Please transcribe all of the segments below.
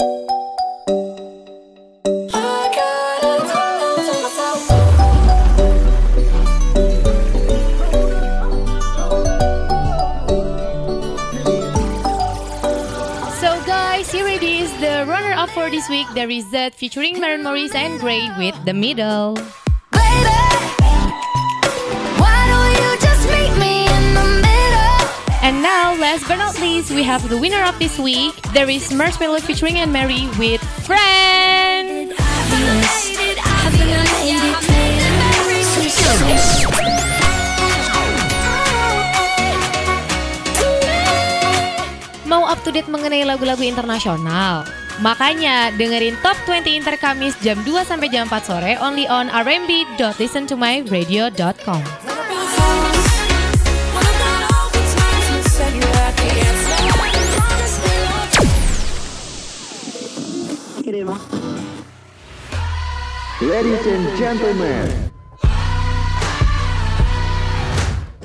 So guys, here it is, the runner-up for this week, the result featuring Maren Morris and Grey with The Middle. Now, last but not least, we have the winner of this week. There is Marshmallow featuring Anne Mary with Friend. Mau up to date mengenai lagu-lagu internasional? Makanya dengerin Top 20 Inter Kamis jam 2 sampai jam 4 sore only on rmb.listentomyradio.com. Ladies and gentlemen,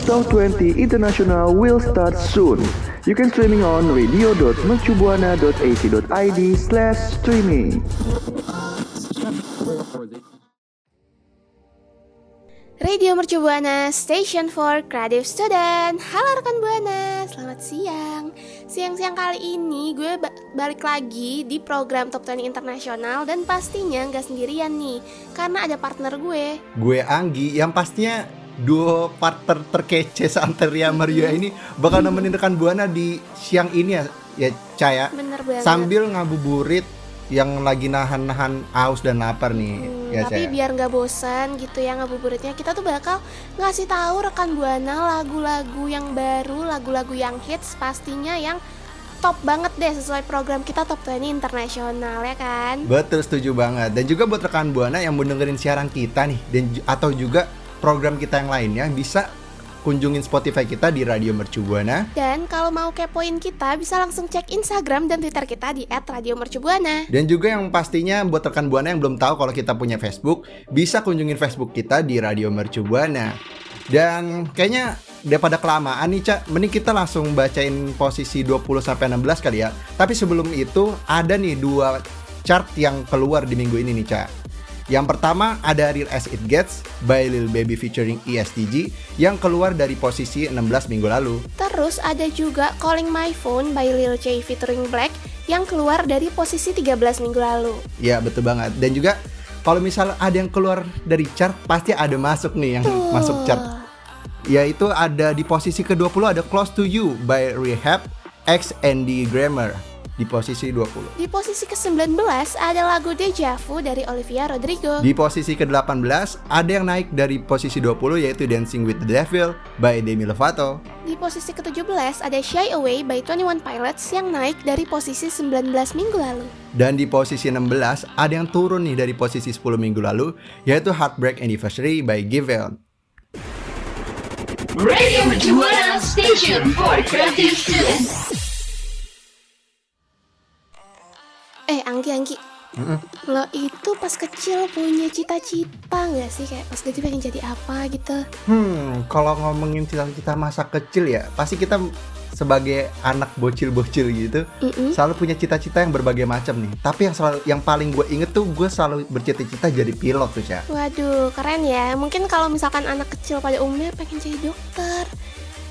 Top 20 International will start soon. You can streaming on radio.mercubuana.ac.id slash streaming. Radio Mercu Buana, Station for Creative Student. Halo rekan Buana, selamat siang. Siang-siang kali ini gue ba- balik lagi di program Top 20 Internasional dan pastinya nggak sendirian nih, karena ada partner gue. gue Anggi yang pastinya duo partner terkece Santeria Maria ini bakal nemenin rekan Buana di siang ini ya ya Caya Bener banget. sambil ngabuburit yang lagi nahan-nahan aus dan lapar nih Hmm, ya tapi Caya. biar nggak bosan gitu ya ngabuburitnya kita tuh bakal ngasih tahu rekan buana lagu-lagu yang baru, lagu-lagu yang hits pastinya yang top banget deh sesuai program kita Top 20 Internasional ya kan. Betul setuju banget dan juga buat rekan Buana yang mau dengerin siaran kita nih dan atau juga program kita yang lainnya bisa kunjungin Spotify kita di Radio Mercu Buana Dan kalau mau kepoin kita bisa langsung cek Instagram dan Twitter kita di @radiomercubuana. Dan juga yang pastinya buat rekan Buana yang belum tahu kalau kita punya Facebook, bisa kunjungin Facebook kita di Radio Mercu Buana. Dan kayaknya daripada kelamaan nih, Cak, mending kita langsung bacain posisi 20 sampai 16 kali ya. Tapi sebelum itu ada nih dua chart yang keluar di minggu ini nih, Cak. Yang pertama ada Real As It Gets by Lil Baby featuring ESTG yang keluar dari posisi 16 minggu lalu. Terus ada juga Calling My Phone by Lil J featuring Black yang keluar dari posisi 13 minggu lalu. Ya betul banget. Dan juga kalau misalnya ada yang keluar dari chart pasti ada masuk nih yang Tuh. masuk chart. Yaitu ada di posisi ke-20 ada Close to You by Rehab X Andy Grammer di posisi 20. Di posisi ke-19 ada lagu Deja Vu dari Olivia Rodrigo. Di posisi ke-18 ada yang naik dari posisi 20 yaitu Dancing with the Devil by Demi Lovato. Di posisi ke-17 ada Shy Away by 21 Pilots yang naik dari posisi 19 minggu lalu. Dan di posisi 16 ada yang turun nih dari posisi 10 minggu lalu yaitu Heartbreak Anniversary by Giveon. Radio Station for Creative Students. Eh Anggi Anggi, lo itu pas kecil punya cita-cita nggak sih kayak pas gede pengen jadi apa gitu? Hmm, kalau ngomongin cita-cita masa kecil ya, pasti kita sebagai anak bocil-bocil gitu, Mm-mm. selalu punya cita-cita yang berbagai macam nih. Tapi yang selalu yang paling gue inget tuh gue selalu bercita-cita jadi pilot tuh, Cak. Waduh, keren ya. Mungkin kalau misalkan anak kecil pada umumnya pengen jadi dokter,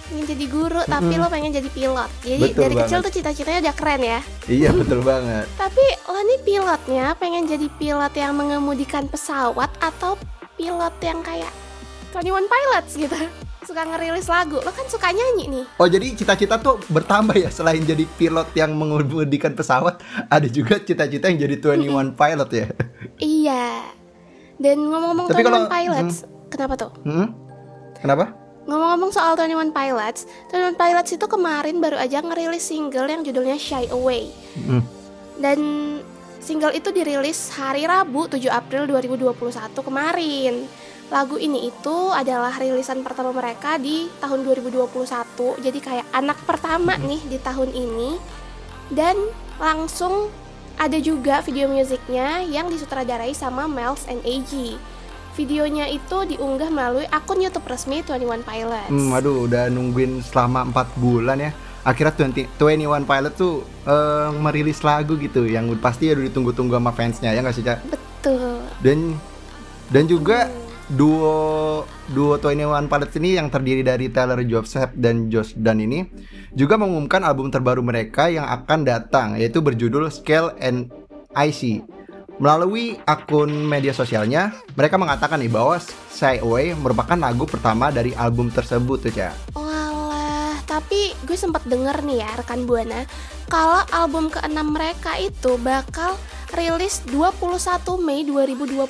pengen jadi guru, tapi lo pengen jadi pilot. Jadi Betul dari kecil banget. tuh cita-citanya udah keren ya. Iya, betul banget. Tapi lo nih pilotnya pengen jadi pilot yang mengemudikan pesawat atau pilot yang kayak 21 Pilots gitu. Suka ngerilis lagu. Lo kan suka nyanyi nih. Oh, jadi cita-cita tuh bertambah ya selain jadi pilot yang mengemudikan pesawat, ada juga cita-cita yang jadi 21 pilot ya. Iya. Dan ngomong-ngomong Tapi 21 kalau- Pilots, kenapa tuh? Hmm? Kenapa? Ngomong-ngomong soal 21 Pilots, 21 Pilots itu kemarin baru aja ngerilis single yang judulnya Shy Away. Hmm. Dan single itu dirilis hari Rabu 7 April 2021 kemarin. Lagu ini itu adalah rilisan pertama mereka di tahun 2021. Jadi kayak anak pertama nih di tahun ini. Dan langsung ada juga video musiknya yang disutradarai sama Miles and AG. Videonya itu diunggah melalui akun YouTube resmi 21 Pilots. Hmm, aduh, udah nungguin selama 4 bulan ya. akhirnya 20, 21 Pilot tuh eh, merilis lagu gitu yang pasti ya udah ditunggu-tunggu sama fansnya ya nggak sih Cak? Betul. Dan dan juga duo duo 21 Pilots ini yang terdiri dari Taylor Joseph dan Josh Dunn ini juga mengumumkan album terbaru mereka yang akan datang yaitu berjudul Scale and IC. Melalui akun media sosialnya, mereka mengatakan nih bahwa Shy Away merupakan lagu pertama dari album tersebut tuh, Cak. Walah, tapi gue sempat denger nih ya rekan Buana, kalau album keenam mereka itu bakal rilis 21 Mei 2021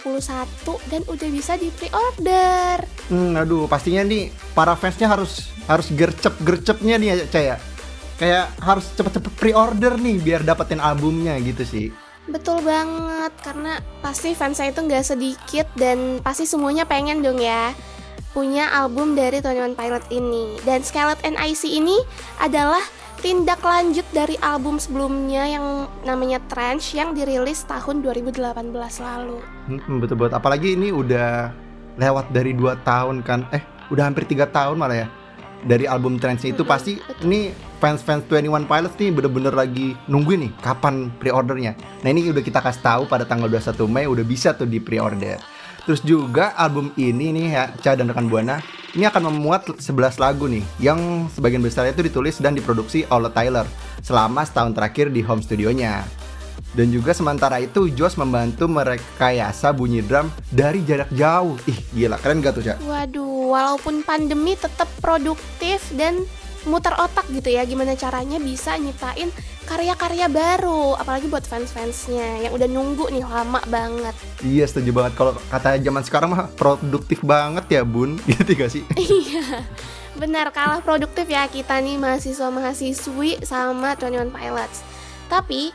dan udah bisa di pre-order. Hmm, aduh, pastinya nih para fansnya harus harus gercep-gercepnya nih ya, Cak ya. Kayak harus cepet-cepet pre-order nih biar dapetin albumnya gitu sih. Betul banget, karena pasti fansnya itu nggak sedikit dan pasti semuanya pengen dong ya punya album dari 21 Pilot ini. Dan Scarlet and IC ini adalah tindak lanjut dari album sebelumnya yang namanya Trench yang dirilis tahun 2018 lalu. Hmm, betul banget. Apalagi ini udah lewat dari 2 tahun kan. Eh, udah hampir tiga tahun malah ya. Dari album Trance itu Mm-mm, pasti betul. ini fans-fans 21 Pilots nih bener-bener lagi nungguin nih kapan pre-ordernya. Nah, ini udah kita kasih tahu pada tanggal 21 Mei udah bisa tuh di pre-order. Terus juga album ini nih ya, Ca dan rekan Buana, ini akan memuat 11 lagu nih yang sebagian besar itu ditulis dan diproduksi oleh Tyler selama setahun terakhir di home studionya. Dan juga sementara itu Josh membantu merekayasa bunyi drum dari jarak jauh. Ih, gila, keren gak tuh, Cak? Waduh, walaupun pandemi tetap produktif dan muter otak gitu ya gimana caranya bisa nyiptain karya-karya baru apalagi buat fans-fansnya yang udah nunggu nih lama banget Iya, setuju banget. Kalau kata zaman sekarang mah produktif banget ya, Bun. Gitu gak sih? Iya, benar kalah produktif ya kita nih mahasiswa-mahasiswi sama 21 Pilots. Tapi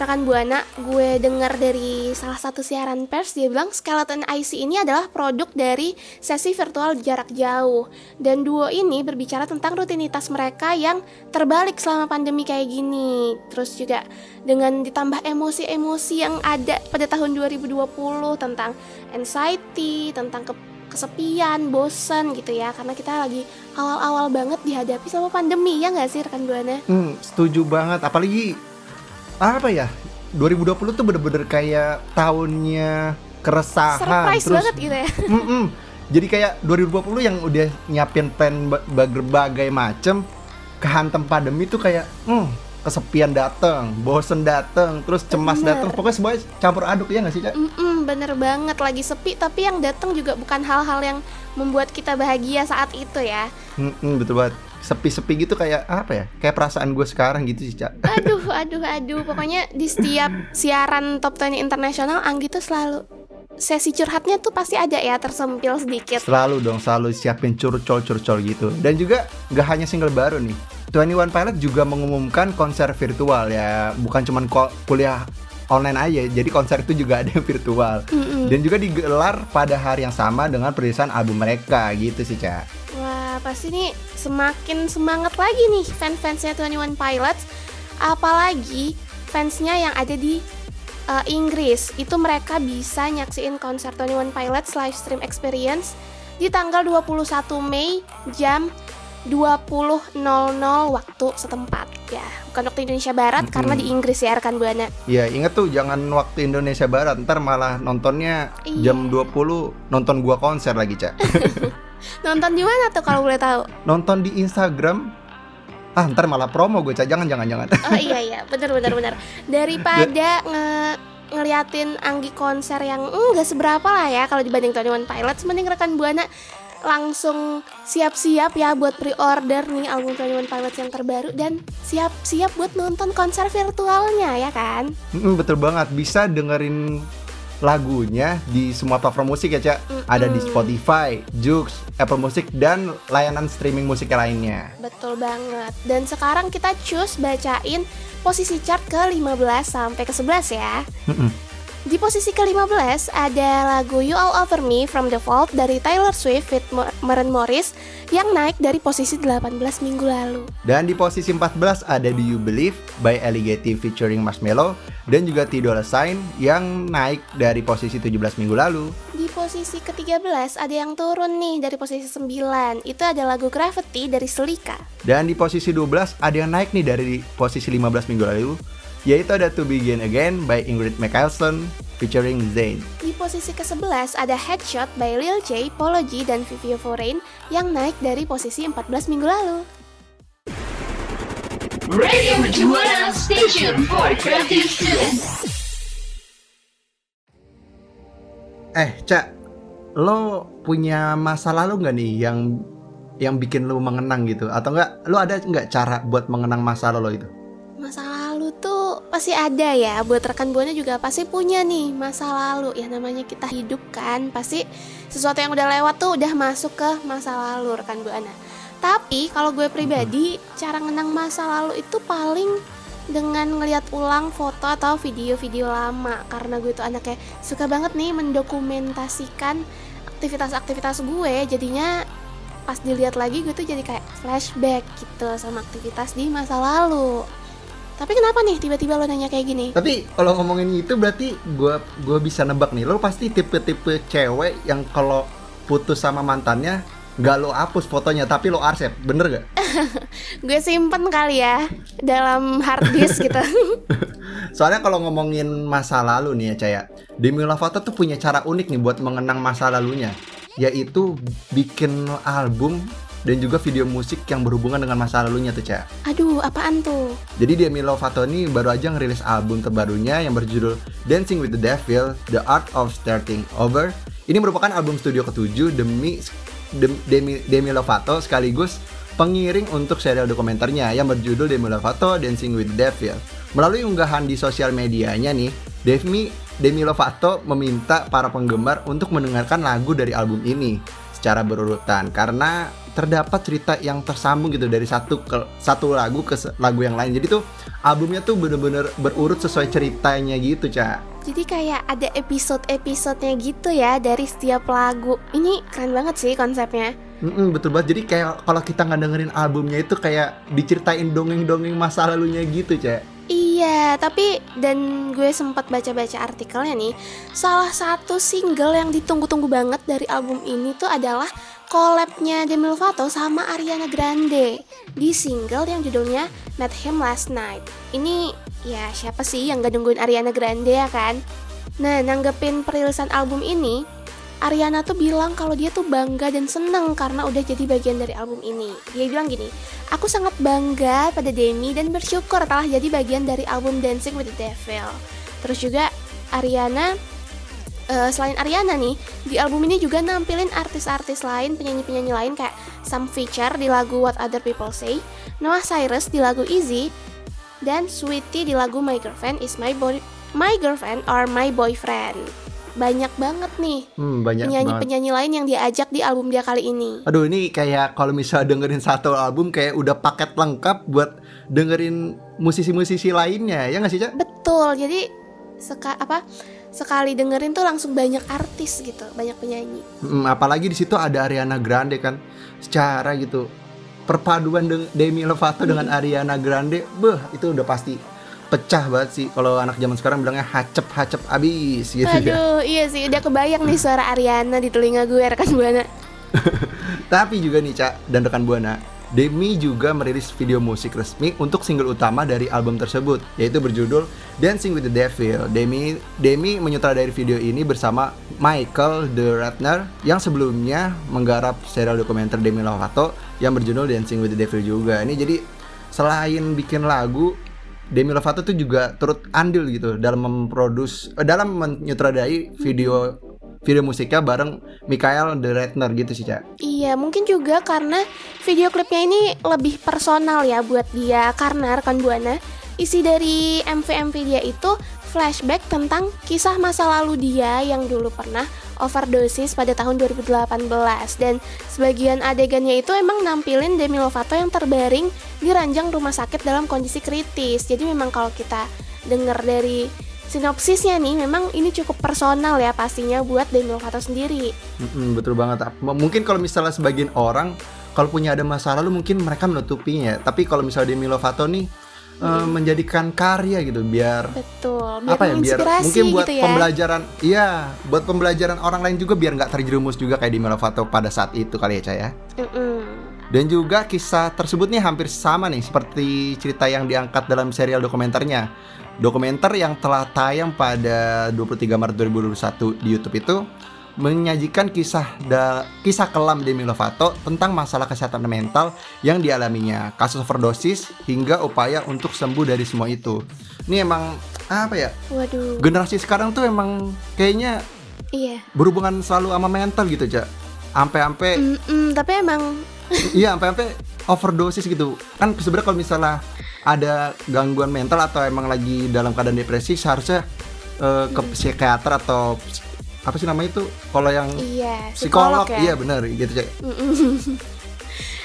rekan Buana, gue dengar dari salah satu siaran pers dia bilang Skeleton IC ini adalah produk dari sesi virtual jarak jauh. Dan duo ini berbicara tentang rutinitas mereka yang terbalik selama pandemi kayak gini. Terus juga dengan ditambah emosi-emosi yang ada pada tahun 2020 tentang anxiety, tentang ke kesepian, bosen gitu ya karena kita lagi awal-awal banget dihadapi sama pandemi ya nggak sih rekan Buana? Hmm, setuju banget. Apalagi apa ya? 2020 tuh bener-bener kayak tahunnya keresahan. Surprise terus banget gitu ya. Mm-mm. Jadi kayak 2020 yang udah nyiapin plan ba- berbagai macem kehantem pandemi tuh kayak hmm, kesepian dateng, bosen dateng, terus cemas Bener. dateng, pokoknya semuanya campur aduk ya nggak sih Cak? Mm-mm, bener banget lagi sepi tapi yang datang juga bukan hal-hal yang membuat kita bahagia saat itu ya. Mm-mm, betul banget. Sepi-sepi gitu kayak apa ya? Kayak perasaan gue sekarang gitu sih Cak. Aduh, aduh, aduh. Pokoknya di setiap siaran Top 20 internasional Anggi tuh selalu sesi curhatnya tuh pasti ada ya tersempil sedikit. Selalu dong, selalu siapin curcol-curcol gitu. Dan juga nggak hanya single baru nih. 21 Pilot juga mengumumkan konser virtual ya, bukan cuman kuliah online aja. Jadi konser itu juga ada yang virtual. Mm-mm. Dan juga digelar pada hari yang sama dengan perilisan album mereka gitu sih, Cak. Pasti nih semakin semangat lagi nih fan-fansnya 21 Pilots. Apalagi fansnya yang ada di uh, Inggris. Itu mereka bisa nyaksiin konser 21 Pilots live stream experience di tanggal 21 Mei jam 20.00 waktu setempat ya. Bukan waktu Indonesia Barat Mm-mm. karena di Inggris ya rekan Buana. Ya inget tuh jangan waktu Indonesia Barat Ntar malah nontonnya Iya. jam 20 Nonton gua konser lagi Cak Nonton di mana tuh kalau boleh tahu? Nonton di Instagram Ah ntar malah promo gue Cak Jangan jangan jangan Oh iya iya, bener bener bener. Daripada nge ngeliatin Anggi konser yang enggak seberapa lah ya kalau dibanding 21 Pilots, mending rekan Buana langsung siap-siap ya buat pre-order nih album 21 Pilots yang terbaru dan siap-siap buat nonton konser virtualnya ya kan? Mm, Betul banget Bisa dengerin lagunya di semua platform musik ya Cak Ada di. Spotify, Joox, Apple Music, dan layanan streaming musik lainnya Betul banget. Dan sekarang kita choose bacain posisi chart ke-15 sampai ke-11 ya. Mm-mm. Di posisi ke-15 ada lagu You All Over Me from the Vault dari Taylor Swift with Maren Morris yang naik dari posisi 18 minggu lalu. Dan di posisi 14 ada Do You Believe by Alligator featuring Marshmello dan juga T Dolla Sign yang naik dari posisi 17 minggu lalu. Di posisi ke-13 ada yang turun nih dari posisi 9. Itu ada lagu Gravity dari Selika. Dan di posisi 12 ada yang naik nih dari posisi 15 minggu lalu, yaitu ada To Begin Again by Ingrid Michaelson featuring Zayn. Di posisi ke-11 ada Headshot by Lil J, Polo G, dan Vivio Foreign yang naik dari posisi 14 minggu lalu. Radio Mercubuana Station for Creative Students. Eh, Cak, lo punya masa lalu nggak nih yang yang bikin lo mengenang gitu? Atau enggak, lo ada nggak cara buat mengenang masa lalu lo itu? Masa lalu tuh pasti ada ya Buat rekan Buana juga pasti punya nih masa lalu Ya namanya kita hidup kan Pasti sesuatu yang udah lewat tuh udah masuk ke masa lalu rekan Buana Tapi kalau gue pribadi Cara ngenang masa lalu itu paling dengan ngelihat ulang foto atau video-video lama. Karena gue tuh anaknya suka banget nih mendokumentasikan aktivitas-aktivitas gue. Jadinya pas dilihat lagi gue tuh jadi kayak flashback gitu sama aktivitas di masa lalu. Tapi kenapa nih tiba-tiba lo nanya kayak gini? Tapi kalau ngomongin itu berarti gua gua bisa nebak nih, lo pasti tipe-tipe cewek yang kalau putus sama mantannya nggak lo hapus fotonya tapi lo arsip, bener gak? Gue simpen kali ya dalam hard disk gitu. Soalnya kalau ngomongin masa lalu nih ya Caya Demi Lovato tuh punya cara unik nih buat mengenang masa lalunya Yaitu bikin album dan juga video musik yang berhubungan dengan masa lalunya tuh Caya Aduh, apaan tuh? Jadi Demi Lovato ini baru aja ngerilis album terbarunya yang berjudul Dancing with the Devil, The Art of Starting Over Ini merupakan album studio ketujuh demi Dem- Demi, Demi Lovato sekaligus pengiring untuk serial dokumenternya yang berjudul Demi Lovato Dancing with Devil. Melalui unggahan di sosial medianya nih, Demi Demi Lovato meminta para penggemar untuk mendengarkan lagu dari album ini secara berurutan karena terdapat cerita yang tersambung gitu dari satu ke satu lagu ke lagu yang lain. Jadi tuh albumnya tuh bener-bener berurut sesuai ceritanya gitu, Cak. Jadi kayak ada episode-episodenya gitu ya dari setiap lagu. Ini keren banget sih konsepnya. Mm-mm, betul banget. Jadi kayak kalau kita nggak dengerin albumnya itu kayak diceritain dongeng-dongeng masa lalunya gitu, Cak. Iya, tapi dan gue sempat baca-baca artikelnya nih. Salah satu single yang ditunggu-tunggu banget dari album ini tuh adalah collabnya Demi Lovato sama Ariana Grande di single yang judulnya Met Him Last Night. Ini ya siapa sih yang gak nungguin Ariana Grande ya kan? Nah, nanggepin perilisan album ini, Ariana tuh bilang kalau dia tuh bangga dan seneng karena udah jadi bagian dari album ini. Dia bilang gini, aku sangat bangga pada Demi dan bersyukur telah jadi bagian dari album Dancing with the Devil. Terus juga Ariana, eh, selain Ariana nih, di album ini juga nampilin artis-artis lain, penyanyi-penyanyi lain kayak Sam Feature di lagu What Other People Say, Noah Cyrus di lagu Easy, dan Sweetie di lagu My Girlfriend Is My Boy, My Girlfriend or My Boyfriend. Banyak banget nih Hmm, banyak banget. penyanyi-penyanyi lain yang diajak di album dia kali ini. Aduh ini kayak kalau misalnya dengerin satu album kayak udah paket lengkap buat dengerin musisi-musisi lainnya ya nggak sih cak? Betul. Jadi seka apa sekali dengerin tuh langsung banyak artis gitu, banyak penyanyi. Hmm, apalagi di situ ada Ariana Grande kan, secara gitu perpaduan deng- Demi Lovato dengan Ariana Grande, beh itu udah pasti pecah banget sih. Kalau anak zaman sekarang bilangnya hacep hacep abis gitu ya. Aduh, iya sih udah kebayang nih suara Ariana di telinga gue rekan buana. Tapi juga nih Cak dan rekan Buana, Demi juga merilis video musik resmi untuk single utama dari album tersebut, yaitu berjudul Dancing with the Devil. Demi Demi menyutradari video ini bersama Michael De Ratner yang sebelumnya menggarap serial dokumenter Demi Lovato yang berjudul Dancing with the Devil juga. Ini jadi selain bikin lagu, Demi Lovato tuh juga turut andil gitu dalam memproduksi eh, dalam menyutradarai video video musiknya bareng Michael De Ratner gitu sih, Cak. Iya, mungkin juga karena video klipnya ini lebih personal ya buat dia karena rekan buana isi dari MV-MV dia itu flashback tentang kisah masa lalu dia yang dulu pernah overdosis pada tahun 2018 dan sebagian adegannya itu emang nampilin Demi Lovato yang terbaring di ranjang rumah sakit dalam kondisi kritis. Jadi memang kalau kita denger dari sinopsisnya nih memang ini cukup personal ya pastinya buat Demi Lovato sendiri. Mm-mm, betul banget. Mungkin kalau misalnya sebagian orang kalau punya ada masa lalu mungkin mereka menutupinya. Tapi kalau misalnya Demi Lovato nih eh, menjadikan karya gitu biar Betul. Biar apa ya biar mungkin buat gitu ya. pembelajaran iya buat pembelajaran orang lain juga biar nggak terjerumus juga kayak di Melovato pada saat itu kali ya Ca ya Mm-mm. dan juga kisah tersebut nih hampir sama nih seperti cerita yang diangkat dalam serial dokumenternya dokumenter yang telah tayang pada 23 Maret 2021 di YouTube itu menyajikan kisah da- kisah kelam Demi Lovato tentang masalah kesehatan mental yang dialaminya, kasus overdosis hingga upaya untuk sembuh dari semua itu. Ini emang apa ya? Waduh. Generasi sekarang tuh emang kayaknya Iya. berhubungan selalu sama mental gitu, Cak. Ampe-ampe Mm-mm, tapi emang iya ampe-ampe overdosis gitu. Kan sebenarnya kalau misalnya ada gangguan mental atau emang lagi dalam keadaan depresi seharusnya eh, ke psikiater atau apa sih namanya itu? Kalau yang iya psikolog, psikolog, ya. iya bener gitu cek.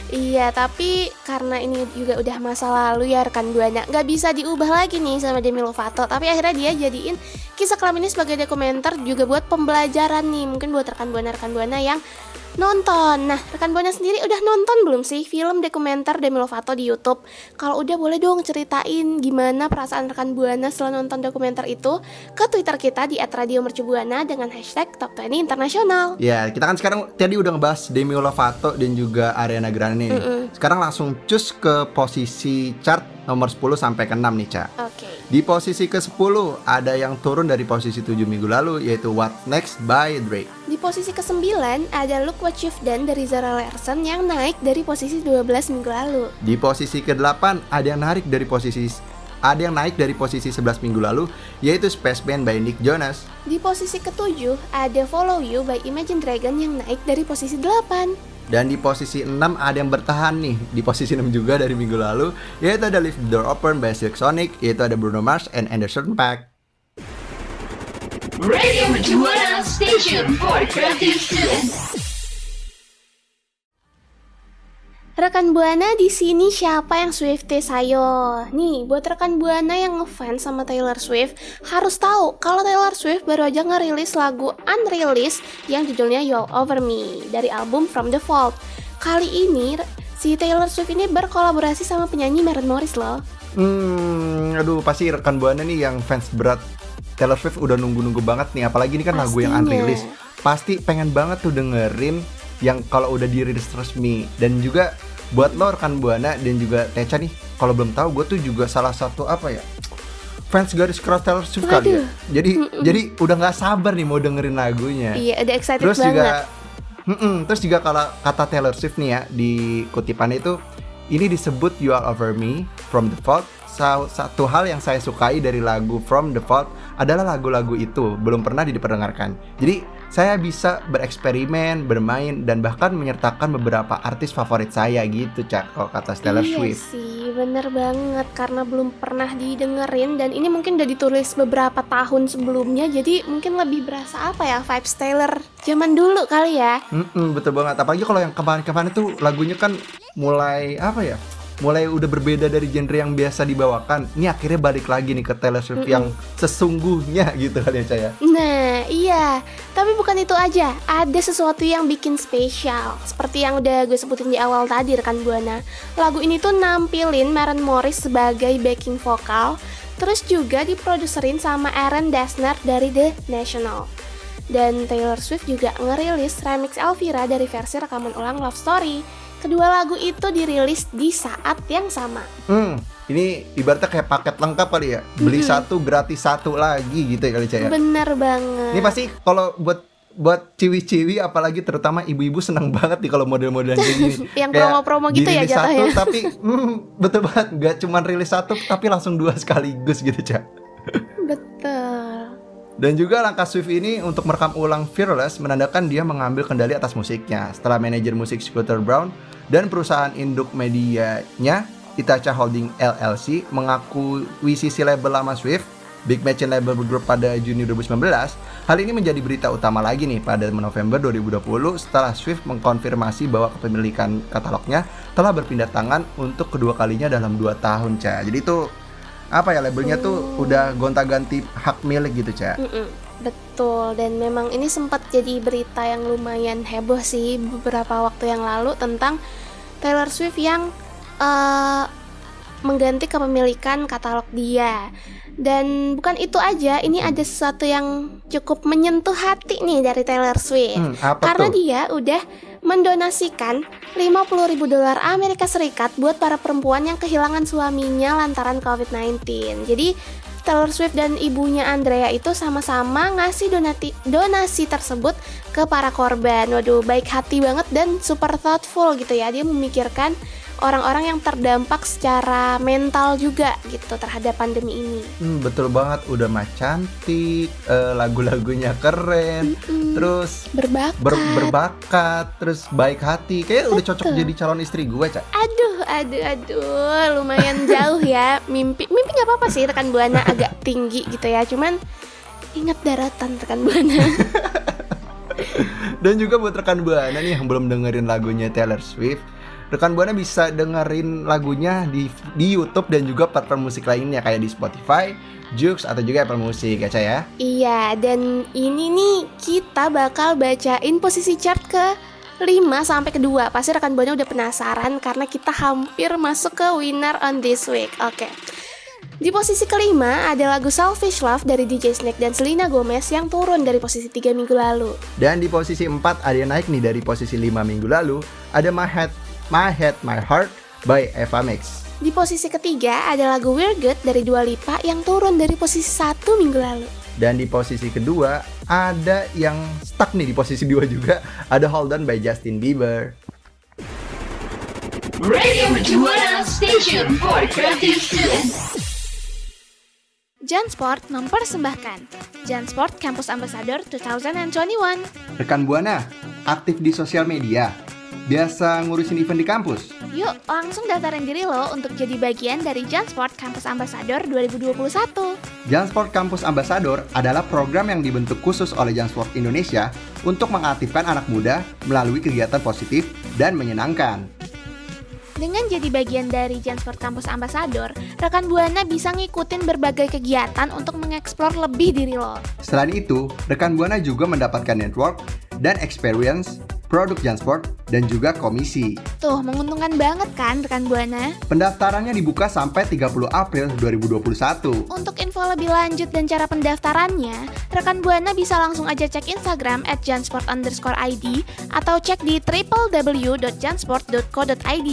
Iya, tapi karena ini juga udah masa lalu ya rekan buana, nggak bisa diubah lagi nih sama Demi Lovato. Tapi akhirnya dia jadiin kisah kelam ini sebagai dokumenter juga buat pembelajaran nih, mungkin buat rekan buana rekan buana yang nonton. Nah, rekan buana sendiri udah nonton belum sih film dokumenter Demi Lovato di YouTube? Kalau udah boleh dong ceritain gimana perasaan rekan buana setelah nonton dokumenter itu ke Twitter kita di @radiomercubuana dengan hashtag Top 20 Internasional. Ya, kita kan sekarang tadi udah ngebahas Demi Lovato dan juga Ariana Grande nih. Sekarang langsung cus ke posisi chart nomor 10 sampai ke 6 nih, Cak. Oke. Di posisi ke-10 ada yang turun dari posisi 7 minggu lalu yaitu What Next by Drake. Di posisi ke-9 ada Look What You've Done dari Zara Larsson yang naik dari posisi 12 minggu lalu. Di posisi ke-8 ada yang narik dari posisi ada yang naik dari posisi 11 minggu lalu yaitu Spaceman by Nick Jonas. Di posisi ke-7 ada Follow You by Imagine Dragon yang naik dari posisi 8. Dan di posisi 6 ada yang bertahan nih Di posisi 6 juga dari minggu lalu Yaitu ada Leave the Door Open by Silk Sonic Yaitu ada Bruno Mars and Anderson Paak Radio Station for Creative Students. Rekan Buana di sini siapa yang Swifties ayo? Nih, buat rekan Buana yang ngefans sama Taylor Swift harus tahu kalau Taylor Swift baru aja ngerilis lagu unreleased yang judulnya You Over Me dari album From the Vault. Kali ini si Taylor Swift ini berkolaborasi sama penyanyi Maren Morris loh. Hmm, aduh pasti rekan buana nih yang fans berat Taylor Swift udah nunggu-nunggu banget nih Apalagi ini kan lagu yang Pastinya. unreleased Pasti pengen banget tuh dengerin yang kalau udah dirilis resmi Dan juga buat lo rekan buana dan juga Teca nih Kalau belum tahu gue tuh juga salah satu apa ya fans garis keras Taylor Swift kali ya. Jadi jadi udah nggak sabar nih mau dengerin lagunya. Iya, udah excited terus banget. juga Mm-mm, terus juga kalau kata Taylor Swift nih ya di kutipan itu ini disebut You All Over Me from the Vault Sa- satu hal yang saya sukai dari lagu From the Vault adalah lagu-lagu itu belum pernah diperdengarkan jadi saya bisa bereksperimen bermain dan bahkan menyertakan beberapa artis favorit saya gitu cak kalau kata Taylor iya Swift sih, bener banget karena belum pernah didengerin dan ini mungkin udah ditulis beberapa tahun sebelumnya jadi mungkin lebih berasa apa ya vibes Taylor zaman dulu kali ya. Mm-mm, betul banget. Apalagi kalau yang kemarin-kemarin tuh lagunya kan mulai apa ya? Mulai udah berbeda dari genre yang biasa dibawakan. Ini akhirnya balik lagi nih ke Taylor Swift yang sesungguhnya gitu kan ya Caya. Nah, iya. Tapi bukan itu aja. Ada sesuatu yang bikin spesial. Seperti yang udah gue sebutin di awal tadi rekan Buana. Lagu ini tuh nampilin Maren Morris sebagai backing vokal. Terus juga diproduserin sama Aaron Dessner dari The National. Dan Taylor Swift juga ngerilis remix Elvira dari versi rekaman ulang Love Story. Kedua lagu itu dirilis di saat yang sama. Hmm, ini ibaratnya kayak paket lengkap kali ya. Beli satu gratis satu lagi gitu ya kali Caya. Bener banget. Ini pasti kalau buat buat ciwi-ciwi apalagi terutama ibu-ibu seneng banget nih kalau model-modelan kayak gini. Yang promo-promo gitu ya jatuhnya. Satu, tapi hmm, betul banget nggak cuma rilis satu tapi langsung dua sekaligus gitu cak. Betul. Dan juga langkah Swift ini untuk merekam ulang Fearless menandakan dia mengambil kendali atas musiknya setelah manajer musik Scooter Brown dan perusahaan induk medianya Itacha Holding LLC mengakuisisi label lama Swift Big Machine Label Group pada Juni 2019. Hal ini menjadi berita utama lagi nih pada November 2020 setelah Swift mengkonfirmasi bahwa kepemilikan katalognya telah berpindah tangan untuk kedua kalinya dalam dua tahun, Ca. Jadi itu apa ya labelnya tuh udah gonta-ganti hak milik gitu, Ca. Mm-mm, betul dan memang ini sempat jadi berita yang lumayan heboh sih beberapa waktu yang lalu tentang Taylor Swift yang eh, mengganti kepemilikan katalog dia. Dan bukan itu aja, ini ada sesuatu yang cukup menyentuh hati nih dari Taylor Swift. Hmm, Karena tuh? dia udah mendonasikan 50 ribu dolar Amerika Serikat buat para perempuan yang kehilangan suaminya lantaran COVID-19. Jadi Taylor Swift dan ibunya Andrea itu sama-sama ngasih donati, donasi tersebut ke para korban. Waduh, baik hati banget dan super thoughtful gitu ya. Dia memikirkan orang-orang yang terdampak secara mental juga gitu terhadap pandemi ini. Hmm, betul banget, udah mah cantik, eh, lagu-lagunya keren, Mm-mm. terus berbakat. ber- berbakat, terus baik hati. Kayaknya udah cocok jadi calon istri gue, Cak. Aduh, aduh, aduh, lumayan jauh ya. Mimpi, mimpi nggak apa-apa sih rekan buana agak tinggi gitu ya. Cuman ingat daratan rekan buana. Dan juga buat rekan Buana nih yang belum dengerin lagunya Taylor Swift, rekan Buana bisa dengerin lagunya di di YouTube dan juga platform musik lainnya kayak di Spotify, Joox atau juga Apple Music ya, ya. iya, dan ini nih kita bakal bacain posisi chart ke 5 sampai kedua. Pasti rekan buana udah penasaran karena kita hampir masuk ke winner on this week. Oke. Di posisi kelima ada lagu Selfish Love dari DJ Snake dan Selena Gomez yang turun dari posisi 3 minggu lalu. Dan di posisi 4 ada yang naik nih dari posisi 5 minggu lalu, ada My Head, My Head, My Heart by Eva Max. Di posisi ketiga ada lagu We're Good dari Dua Lipa yang turun dari posisi satu minggu lalu. Dan di posisi kedua ada yang stuck nih di posisi 2 juga, ada Hold On by Justin Bieber. Radio Mercubuana Station for Creative Students. Jansport mempersembahkan Jansport Campus Ambassador 2021. Rekan Buana, aktif di sosial media, biasa ngurusin event di kampus. Yuk langsung daftarin diri lo untuk jadi bagian dari Jansport Campus Ambassador 2021. Jansport Campus Ambassador adalah program yang dibentuk khusus oleh Jansport Indonesia untuk mengaktifkan anak muda melalui kegiatan positif dan menyenangkan. Dengan jadi bagian dari Jansport Campus Ambassador, rekan Buana bisa ngikutin berbagai kegiatan untuk mengeksplor lebih diri lo. Selain itu, rekan Buana juga mendapatkan network dan experience produk Jansport dan juga komisi. Tuh, menguntungkan banget kan rekan Buana? Pendaftarannya dibuka sampai 30 April 2021. Untuk info lebih lanjut dan cara pendaftarannya, rekan Buana bisa langsung aja cek Instagram at jansport underscore ID atau cek di www.jansport.co.id.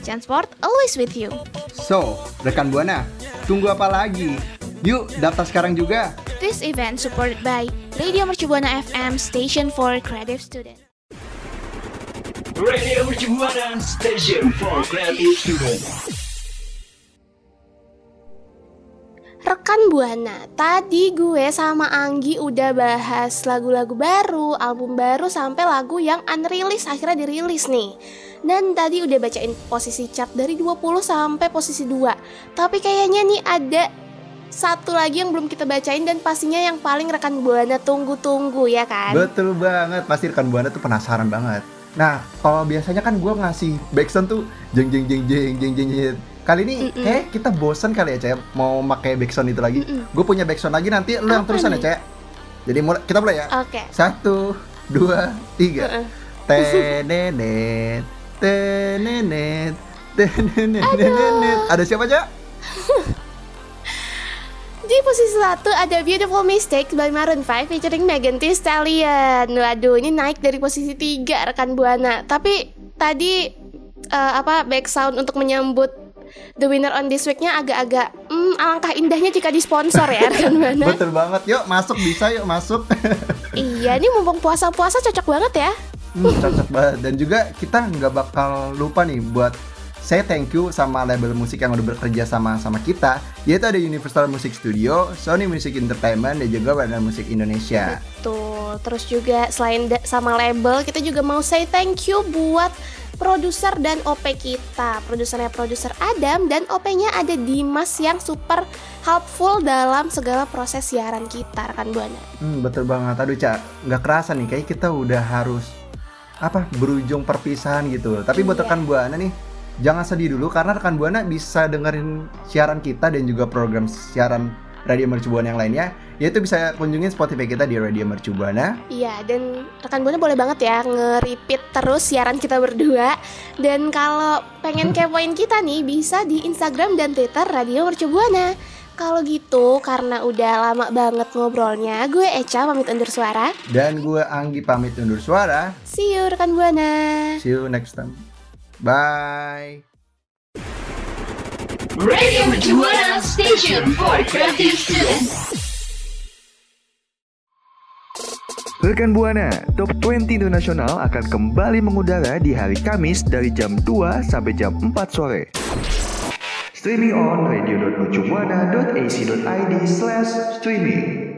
Jansport always with you. So, rekan Buana, tunggu apa lagi? Yuk, daftar sekarang juga. This event supported by Radio Mercubuana FM Station for Creative Student. Radio Mercubuana Station for Creative Students. Rekan Buana, tadi gue sama Anggi udah bahas lagu-lagu baru, album baru sampai lagu yang unreleased akhirnya dirilis nih. Dan tadi udah bacain posisi chart dari 20 sampai posisi 2. Tapi kayaknya nih ada satu lagi yang belum kita bacain dan pastinya yang paling rekan Buana tunggu-tunggu ya kan? Betul banget, pasti rekan Buana tuh penasaran banget. Nah, kalau biasanya kan gue ngasih backsound tuh jeng jeng jeng jeng jeng jeng jeng. Kali ini Mm-mm. kayak kita bosan kali ya, Cek, mau pakai backsound itu lagi. Mm-mm. Gue punya backsound lagi nanti lu yang terusan nih? ya, Cek. Jadi mulai kita mulai ya. Oke. Satu, dua, tiga. Heeh. Tenenet, tenenet, tenenet. Ada siapa, Cek? Di posisi satu ada Beautiful Mistake by Maroon 5 featuring Megan Thee Stallion. Waduh, ini naik dari posisi 3 rekan Buana. Tapi tadi eh, apa back sound untuk menyambut the winner on this week-nya agak-agak hmm, alangkah indahnya jika disponsor ya rekan Buana. Betul banget. Yuk, masuk bisa yuk masuk. iya, ini mumpung puasa-puasa cocok banget ya. Hmm, cocok banget dan juga kita nggak bakal lupa nih buat saya thank you sama label musik yang udah bekerja sama sama kita yaitu ada Universal Music Studio, Sony Music Entertainment dan juga Badan Musik Indonesia. Tuh, terus juga selain sama label, kita juga mau say thank you buat produser dan OP kita. Produsernya produser Adam dan OP-nya ada Dimas yang super helpful dalam segala proses siaran kita, rekan Buana. Hmm, betul banget. Aduh, Cak, nggak kerasa nih kayak kita udah harus apa berujung perpisahan gitu. Tapi buat Iya. rekan Buana nih jangan sedih dulu karena rekan Buana bisa dengerin siaran kita dan juga program siaran Radio Mercubuana yang lainnya, yaitu bisa kunjungin Spotify kita di Radio Mercubuana. Iya, dan rekan Buana boleh banget ya nge-repeat terus siaran kita berdua. Dan kalau pengen kepoin kita nih, bisa di Instagram dan Twitter Radio Mercubuana. Kalau gitu, karena udah lama banget ngobrolnya, gue Eca pamit undur suara. Dan gue Anggi pamit undur suara. See you rekan Buana. See you next time. Bye. Radio Mercubuana Station for Creative Students. Rekan Buana, Top 20 Internasional akan kembali mengudara di hari Kamis dari jam 2 sampai jam 4 sore. Streaming on radio.mercubuana.ac.id slash streaming.